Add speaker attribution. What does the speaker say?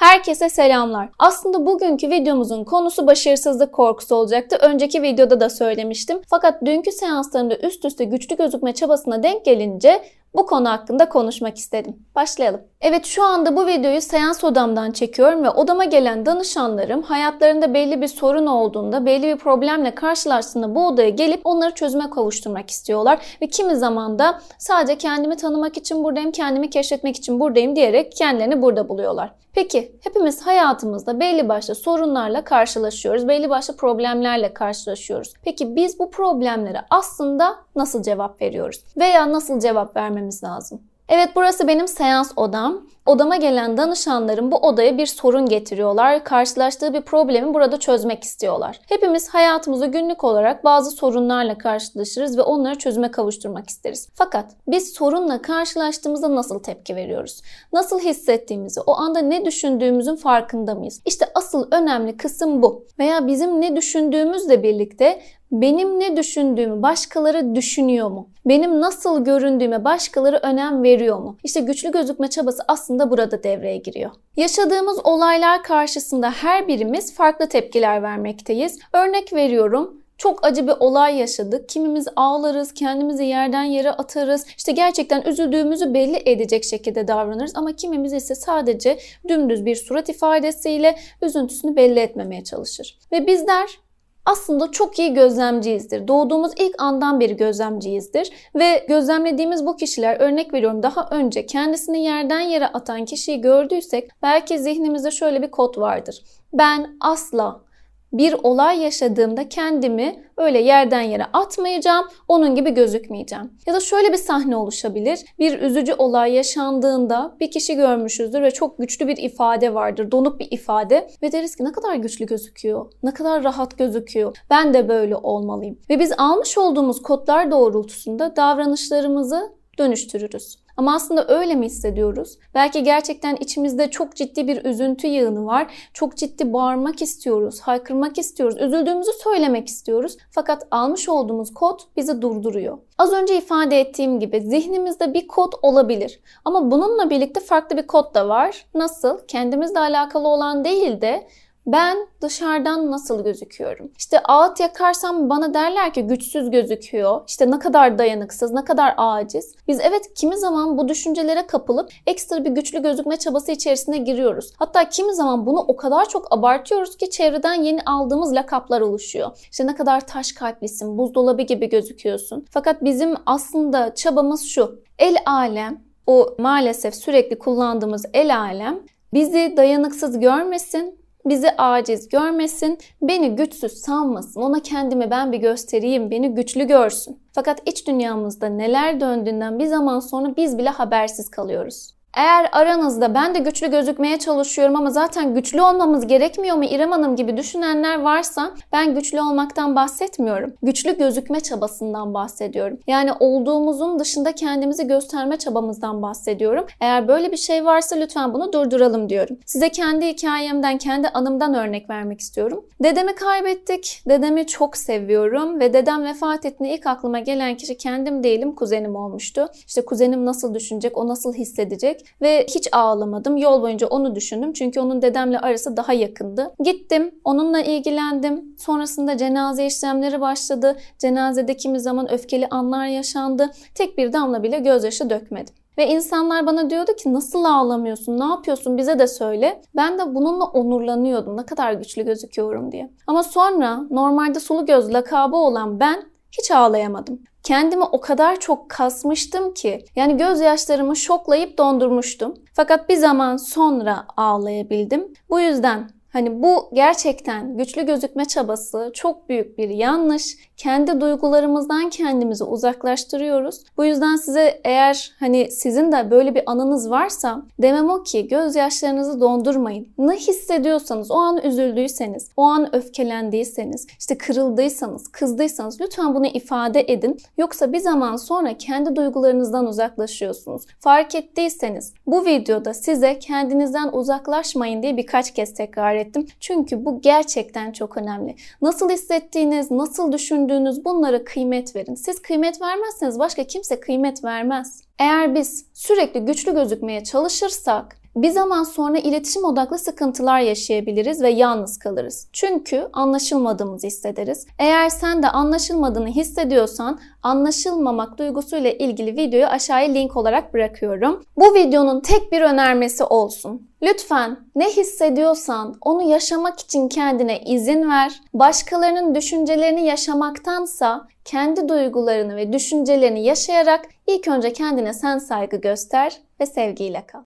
Speaker 1: Herkese selamlar. Aslında bugünkü videomuzun konusu başarısızlık korkusu olacaktı. Önceki videoda da söylemiştim. Fakat dünkü seanslarımda üst üste güçlü gözükme çabasına denk gelince bu konu hakkında konuşmak istedim. Başlayalım. Evet şu anda bu videoyu seans odamdan çekiyorum ve odama gelen danışanlarım hayatlarında belli bir sorun olduğunda, belli bir problemle karşılaştığında bu odaya gelip onları çözüme kavuşturmak istiyorlar. Ve kimi zaman da sadece kendimi tanımak için buradayım, kendimi keşfetmek için buradayım diyerek kendilerini burada buluyorlar. Peki hepimiz hayatımızda belli başlı sorunlarla karşılaşıyoruz, belli başlı problemlerle karşılaşıyoruz. Peki biz bu problemlere aslında nasıl cevap veriyoruz? Veya nasıl cevap vermemiz lazım? Evet burası benim seans odam. Odama gelen danışanlarım bu odaya bir sorun getiriyorlar. Karşılaştığı bir problemi burada çözmek istiyorlar. Hepimiz hayatımızda günlük olarak bazı sorunlarla karşılaşırız ve onları çözüme kavuşturmak isteriz. Fakat biz sorunla karşılaştığımızda nasıl tepki veriyoruz? Nasıl hissettiğimizi, o anda ne düşündüğümüzün farkında mıyız? İşte asıl önemli kısım bu. Veya bizim ne düşündüğümüzle birlikte benim ne düşündüğümü başkaları düşünüyor mu? Benim nasıl göründüğüme başkaları önem veriyor mu? İşte güçlü gözükme çabası aslında burada devreye giriyor. Yaşadığımız olaylar karşısında her birimiz farklı tepkiler vermekteyiz. Örnek veriyorum, çok acı bir olay yaşadık. Kimimiz ağlarız, kendimizi yerden yere atarız. İşte gerçekten üzüldüğümüzü belli edecek şekilde davranırız ama kimimiz ise sadece dümdüz bir surat ifadesiyle üzüntüsünü belli etmemeye çalışır. Ve bizler aslında çok iyi gözlemciyizdir. Doğduğumuz ilk andan beri gözlemciyizdir ve gözlemlediğimiz bu kişiler örnek veriyorum daha önce kendisini yerden yere atan kişiyi gördüysek belki zihnimizde şöyle bir kod vardır. Ben asla bir olay yaşadığımda kendimi öyle yerden yere atmayacağım, onun gibi gözükmeyeceğim. Ya da şöyle bir sahne oluşabilir. Bir üzücü olay yaşandığında bir kişi görmüşüzdür ve çok güçlü bir ifade vardır, donuk bir ifade ve deriz ki ne kadar güçlü gözüküyor, ne kadar rahat gözüküyor. Ben de böyle olmalıyım. Ve biz almış olduğumuz kodlar doğrultusunda davranışlarımızı dönüştürürüz. Ama aslında öyle mi hissediyoruz? Belki gerçekten içimizde çok ciddi bir üzüntü yığını var. Çok ciddi bağırmak istiyoruz, haykırmak istiyoruz, üzüldüğümüzü söylemek istiyoruz. Fakat almış olduğumuz kod bizi durduruyor. Az önce ifade ettiğim gibi zihnimizde bir kod olabilir. Ama bununla birlikte farklı bir kod da var. Nasıl? Kendimizle alakalı olan değil de ben dışarıdan nasıl gözüküyorum? İşte ağıt yakarsam bana derler ki güçsüz gözüküyor. İşte ne kadar dayanıksız, ne kadar aciz. Biz evet kimi zaman bu düşüncelere kapılıp ekstra bir güçlü gözükme çabası içerisine giriyoruz. Hatta kimi zaman bunu o kadar çok abartıyoruz ki çevreden yeni aldığımız lakaplar oluşuyor. İşte ne kadar taş kalplisin, buzdolabı gibi gözüküyorsun. Fakat bizim aslında çabamız şu. El alem, o maalesef sürekli kullandığımız el alem bizi dayanıksız görmesin, bizi aciz görmesin, beni güçsüz sanmasın, ona kendimi ben bir göstereyim, beni güçlü görsün. Fakat iç dünyamızda neler döndüğünden bir zaman sonra biz bile habersiz kalıyoruz. Eğer aranızda ben de güçlü gözükmeye çalışıyorum ama zaten güçlü olmamız gerekmiyor mu İrem Hanım gibi düşünenler varsa ben güçlü olmaktan bahsetmiyorum. Güçlü gözükme çabasından bahsediyorum. Yani olduğumuzun dışında kendimizi gösterme çabamızdan bahsediyorum. Eğer böyle bir şey varsa lütfen bunu durduralım diyorum. Size kendi hikayemden, kendi anımdan örnek vermek istiyorum. Dedemi kaybettik. Dedemi çok seviyorum ve dedem vefat ettiğinde ilk aklıma gelen kişi kendim değilim, kuzenim olmuştu. İşte kuzenim nasıl düşünecek, o nasıl hissedecek ve hiç ağlamadım. Yol boyunca onu düşündüm çünkü onun dedemle arası daha yakındı. Gittim, onunla ilgilendim. Sonrasında cenaze işlemleri başladı. Cenazede kimi zaman öfkeli anlar yaşandı. Tek bir damla bile gözyaşı dökmedim. Ve insanlar bana diyordu ki nasıl ağlamıyorsun, ne yapıyorsun bize de söyle. Ben de bununla onurlanıyordum ne kadar güçlü gözüküyorum diye. Ama sonra normalde sulu göz lakabı olan ben hiç ağlayamadım. Kendimi o kadar çok kasmıştım ki yani gözyaşlarımı şoklayıp dondurmuştum. Fakat bir zaman sonra ağlayabildim. Bu yüzden Hani bu gerçekten güçlü gözükme çabası çok büyük bir yanlış. Kendi duygularımızdan kendimizi uzaklaştırıyoruz. Bu yüzden size eğer hani sizin de böyle bir anınız varsa demem o ki gözyaşlarınızı dondurmayın. Ne hissediyorsanız, o an üzüldüyseniz, o an öfkelendiyseniz, işte kırıldıysanız, kızdıysanız lütfen bunu ifade edin. Yoksa bir zaman sonra kendi duygularınızdan uzaklaşıyorsunuz. Fark ettiyseniz bu videoda size kendinizden uzaklaşmayın diye birkaç kez tekrar ettim. Çünkü bu gerçekten çok önemli. Nasıl hissettiğiniz, nasıl düşündüğünüz bunlara kıymet verin. Siz kıymet vermezseniz başka kimse kıymet vermez. Eğer biz sürekli güçlü gözükmeye çalışırsak Bir zaman sonra iletişim odaklı sıkıntılar yaşayabiliriz ve yalnız kalırız. Çünkü anlaşılmadığımızı hissederiz. Eğer sen de anlaşılmadığını hissediyorsan anlaşılmamak duygusuyla ilgili videoyu aşağıya link olarak bırakıyorum. Bu videonun tek bir önermesi olsun. Lütfen ne hissediyorsan onu yaşamak için kendine izin ver. Başkalarının düşüncelerini yaşamaktansa kendi duygularını ve düşüncelerini yaşayarak ilk önce kendine sen saygı göster ve sevgiyle kal.